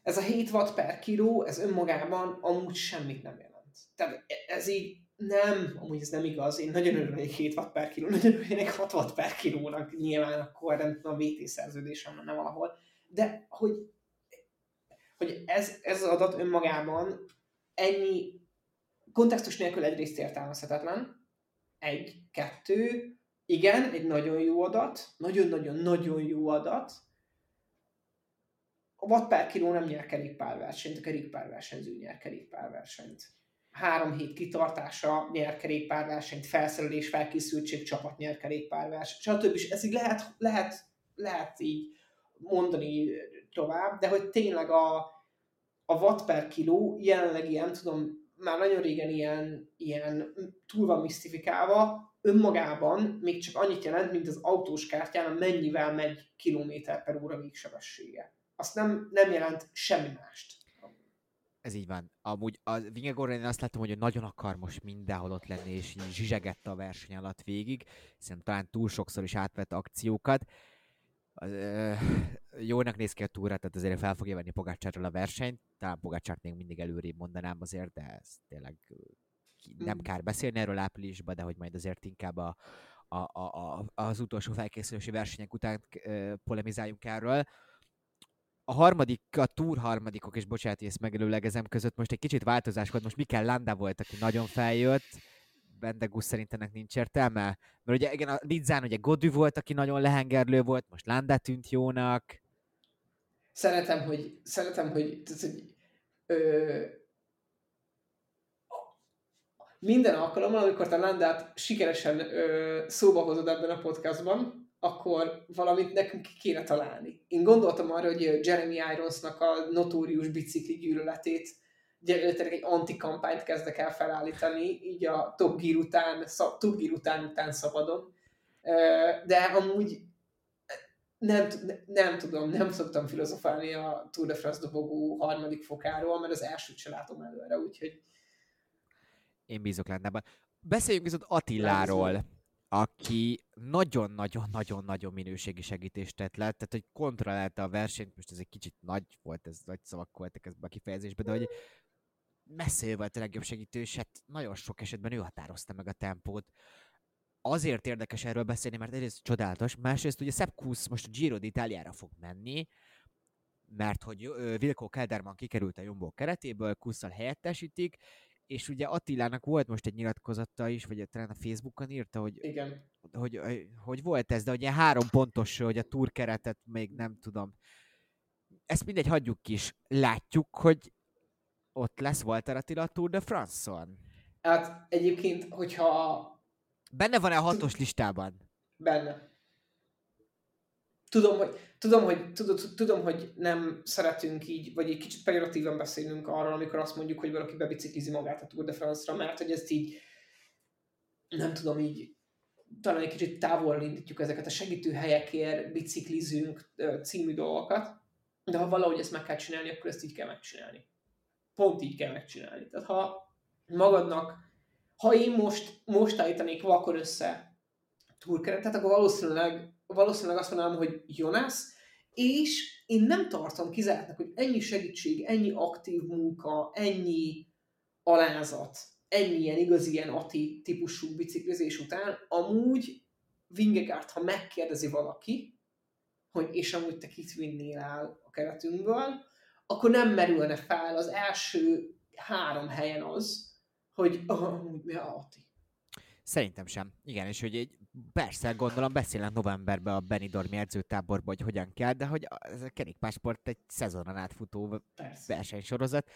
[SPEAKER 4] ez a 7 watt per kiló, ez önmagában amúgy semmit nem jelent. Tehát ez így nem, amúgy ez nem igaz, én nagyon örülnék 7 watt per kiló, nagyon örülnék 6 watt per kilónak, nyilván akkor nem tudom, a VT szerződésem nem valahol, de hogy hogy ez, ez az adat önmagában ennyi kontextus nélkül egyrészt értelmezhetetlen, egy, kettő, igen, egy nagyon jó adat, nagyon-nagyon-nagyon jó adat, a watt per kiló nem nyer kerékpárversenyt, a kerékpárversenyző nyer kerékpárversenyt. Három hét kitartása nyer kerékpárversenyt, felszerelés, felkészültség, csapat nyer kerékpárversenyt, stb. Ez így lehet, lehet, lehet így mondani tovább, de hogy tényleg a, a watt per kiló jelenleg ilyen, tudom, már nagyon régen ilyen, ilyen túl van misztifikálva, önmagában még csak annyit jelent, mint az autós kártyán, mennyivel megy kilométer per óra végsebessége. Azt nem, nem jelent semmi mást.
[SPEAKER 3] Ez így van. Amúgy a Vingegaard én azt látom, hogy nagyon akar most mindenhol ott lenni, és így zsizsegette a verseny alatt végig, hiszen talán túl sokszor is átvett akciókat az, ö, jónak néz ki a túra, tehát azért fel fogja venni Pogácsárral a versenyt. Talán Pogácsárt még mindig előrébb mondanám azért, de ez tényleg nem mm. kár beszélni erről áprilisban, de hogy majd azért inkább a, a, a, a, az utolsó felkészülési versenyek után ö, polemizáljunk erről. A harmadik, a túr harmadikok, és bocsánat, hogy ezt megelőlegezem között, most egy kicsit változás volt, most Mikel Landa volt, aki nagyon feljött, Bendegus szerint ennek nincs értelme? Mert ugye igen, a Lidzán ugye Godű volt, aki nagyon lehengerlő volt, most Landa tűnt jónak.
[SPEAKER 4] Szeretem, hogy, szeretem, hogy, tehát, hogy ö, minden alkalommal, amikor te Landát sikeresen ö, szóba hozod ebben a podcastban, akkor valamit nekünk kéne találni. Én gondoltam arra, hogy Jeremy Ironsnak a notórius bicikli gyűlöletét gyakorlatilag egy antikampányt kezdek el felállítani, így a Top Gear után, Top Gear után, után szabadon. De amúgy nem, nem tudom, nem szoktam filozofálni a Tour de France dobogó harmadik fokáról, mert az elsőt sem látom előre, úgyhogy...
[SPEAKER 3] Én bízok lenneben. Beszéljünk viszont Attiláról, aki nagyon-nagyon-nagyon-nagyon minőségi segítést tett le, tehát hogy kontrollálta a versenyt, most ez egy kicsit nagy volt, ez nagy szavak voltak ezben a kifejezésben, de hogy messze volt a legjobb segítő, és hát nagyon sok esetben ő határozta meg a tempót. Azért érdekes erről beszélni, mert egyrészt csodálatos, másrészt ugye Sepp Kuss most a Giro d'Italiára fog menni, mert hogy Vilko Kelderman kikerült a Jumbo keretéből, Kusszal helyettesítik, és ugye Attilának volt most egy nyilatkozata is, vagy talán a Facebookon írta, hogy,
[SPEAKER 4] Igen.
[SPEAKER 3] hogy, hogy, hogy volt ez, de ugye három pontos, hogy a túr keretet még nem tudom. Ezt mindegy, hagyjuk is. Látjuk, hogy ott lesz Walter Attila Tour de France-on?
[SPEAKER 4] Hát egyébként, hogyha...
[SPEAKER 3] Benne van-e a hatos listában?
[SPEAKER 4] Benne. Tudom, hogy, tudom, hogy, tudom, tudom, hogy nem szeretünk így, vagy egy kicsit pejoratívan beszélnünk arról, amikor azt mondjuk, hogy valaki bebiciklizi magát a Tour de France-ra, mert hogy ezt így, nem tudom, így talán egy kicsit távol indítjuk ezeket a segítő helyekért, biciklizünk című dolgokat, de ha valahogy ezt meg kell csinálni, akkor ezt így kell megcsinálni pont így kell megcsinálni. Tehát ha magadnak, ha én most, most állítanék vakor össze túlkeretet, akkor valószínűleg, valószínűleg azt mondanám, hogy Jonas, és én nem tartom kizártnak, hogy ennyi segítség, ennyi aktív munka, ennyi alázat, ennyi ilyen igazi ilyen ati típusú biciklizés után, amúgy Vingegaard, ha megkérdezi valaki, hogy és amúgy te kit vinnél el a keretünkből, akkor nem merülne fel az első három helyen az, hogy oh, mi a Ati.
[SPEAKER 3] Szerintem sem. Igen, és hogy egy, persze, gondolom beszélnek novemberben a Benidormi edzőtáborban, hogy hogyan kell, de hogy ez a kerékpásport egy szezonon átfutó persze. versenysorozat,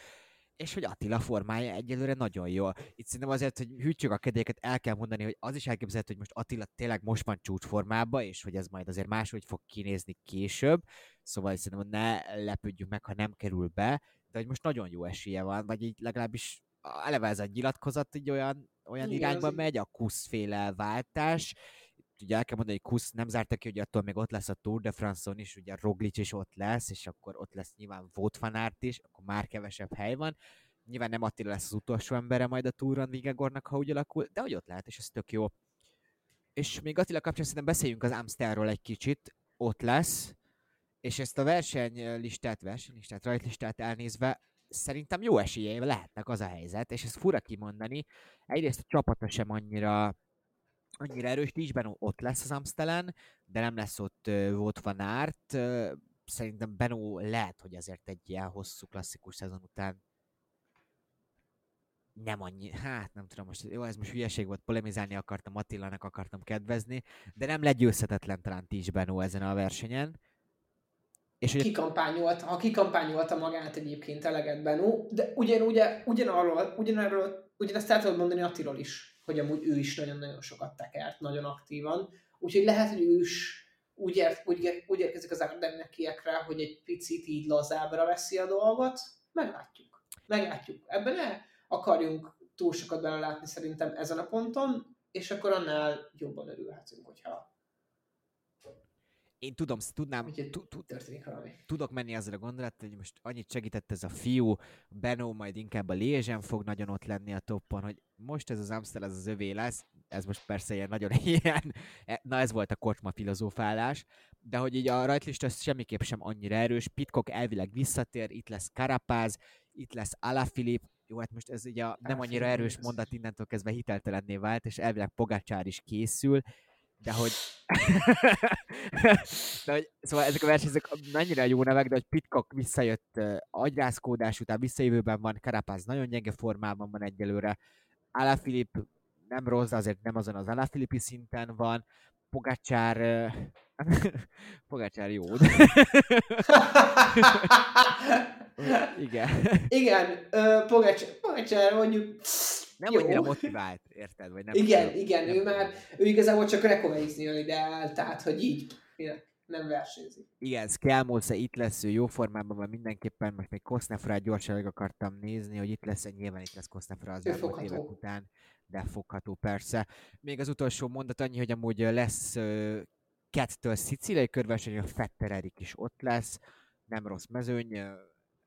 [SPEAKER 3] és hogy Attila formája egyelőre nagyon jó. Itt szerintem azért, hogy hűtsük a kedélyeket, el kell mondani, hogy az is elképzelhető, hogy most Attila tényleg most van csúcsformában, és hogy ez majd azért máshogy fog kinézni később, szóval szerintem ne lepődjünk meg, ha nem kerül be, de hogy most nagyon jó esélye van, vagy így legalábbis eleve ez a nyilatkozat így olyan, olyan Igen, irányba megy, a kuszféle váltás, ugye el kell mondani, hogy Kusz nem zárta ki, hogy attól még ott lesz a Tour de France-on is, ugye Roglic is ott lesz, és akkor ott lesz nyilván Vought van Aert is, akkor már kevesebb hely van. Nyilván nem Attila lesz az utolsó embere majd a Touron Vigegornak, ha úgy alakul, de hogy ott lehet, és ez tök jó. És még Attila kapcsán szerintem beszéljünk az Amstelről egy kicsit, ott lesz, és ezt a versenylistát, versenylistát, rajtlistát elnézve, szerintem jó esélyei lehetnek az a helyzet, és ezt fura kimondani. Egyrészt a csapata sem annyira annyira erős, Tisben ott lesz az Amstelen, de nem lesz ott volt van árt. Szerintem Benó lehet, hogy azért egy ilyen hosszú klasszikus szezon után nem annyi, hát nem tudom, most jó, ez most hülyeség volt, polemizálni akartam, Attilának akartam kedvezni, de nem legyőzhetetlen talán Tis Benó ezen a versenyen.
[SPEAKER 4] És hogy... Kikampányolt, ha kikampányolta magát egyébként eleget Benó, de ugyan, ugye, ugyanarról, ugyanarról, ugyanezt el tudod mondani Attiról is hogy amúgy ő is nagyon-nagyon sokat tekert, nagyon aktívan. Úgyhogy lehet, hogy ő is úgy, ér, úgy, úgy érkezik az Ardennekiekre, hogy egy picit így lazábra veszi a dolgot. Meglátjuk. Meglátjuk. Ebben ne akarjunk túl sokat belelátni szerintem ezen a ponton, és akkor annál jobban örülhetünk, hogyha
[SPEAKER 3] én tudom, tudnám, tudok menni ezzel a gondolattal, hogy most annyit segített ez a fiú, Benó majd inkább a Liézsen fog nagyon ott lenni a toppon, hogy most ez az Amstel ez az övé lesz, ez most persze ilyen nagyon ilyen, e, na ez volt a kocsma filozófálás, de hogy így a rajtlista semmiképp sem annyira erős, Pitcock elvileg visszatér, itt lesz Karapáz, itt lesz Alaphilipp, jó, hát most ez ugye a nem annyira erős mondat innentől kezdve hiteltelenné vált, és elvileg Pogácsár is készül, de hogy... de hogy szóval ezek a versenyzők mennyire jó nevek, de hogy Pitcock visszajött agyrázkódás után, visszajövőben van, Karapáz nagyon gyenge formában van egyelőre, Alaphilipp nem rossz, de azért nem azon az Alaphilippi szinten van, Pogácsár... Pogácsár jó. Igen.
[SPEAKER 4] Igen, uh, Pogácsár mondjuk
[SPEAKER 3] nem
[SPEAKER 4] Jó.
[SPEAKER 3] annyira motivált, érted? Vagy nem
[SPEAKER 4] igen,
[SPEAKER 3] tudom,
[SPEAKER 4] igen,
[SPEAKER 3] nem
[SPEAKER 4] ő már, ő igazából csak rekoverizni jön ide el, tehát, hogy így, nem versenyzik.
[SPEAKER 3] Igen, Skelmolce itt lesz, ő jó formában van mindenképpen, most még Kosznefrát gyorsan akartam nézni, hogy itt lesz, nyilván itt lesz Kosznefra az elmúlt évek után, de fogható persze. Még az utolsó mondat annyi, hogy amúgy lesz kettől szicíliai körverseny, a Fetter Erik is ott lesz, nem rossz mezőny,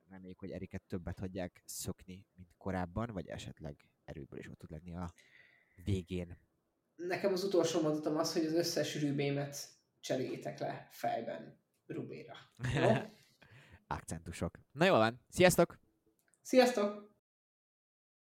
[SPEAKER 3] reméljük, hogy Eriket többet hagyják szökni, mint korábban, vagy esetleg erőből is ott tud lenni a végén.
[SPEAKER 4] Nekem az utolsó mondatom az, hogy az összes rübémet cseréljétek le fejben Rubéra.
[SPEAKER 3] Akcentusok. Na jól van, sziasztok!
[SPEAKER 4] Sziasztok!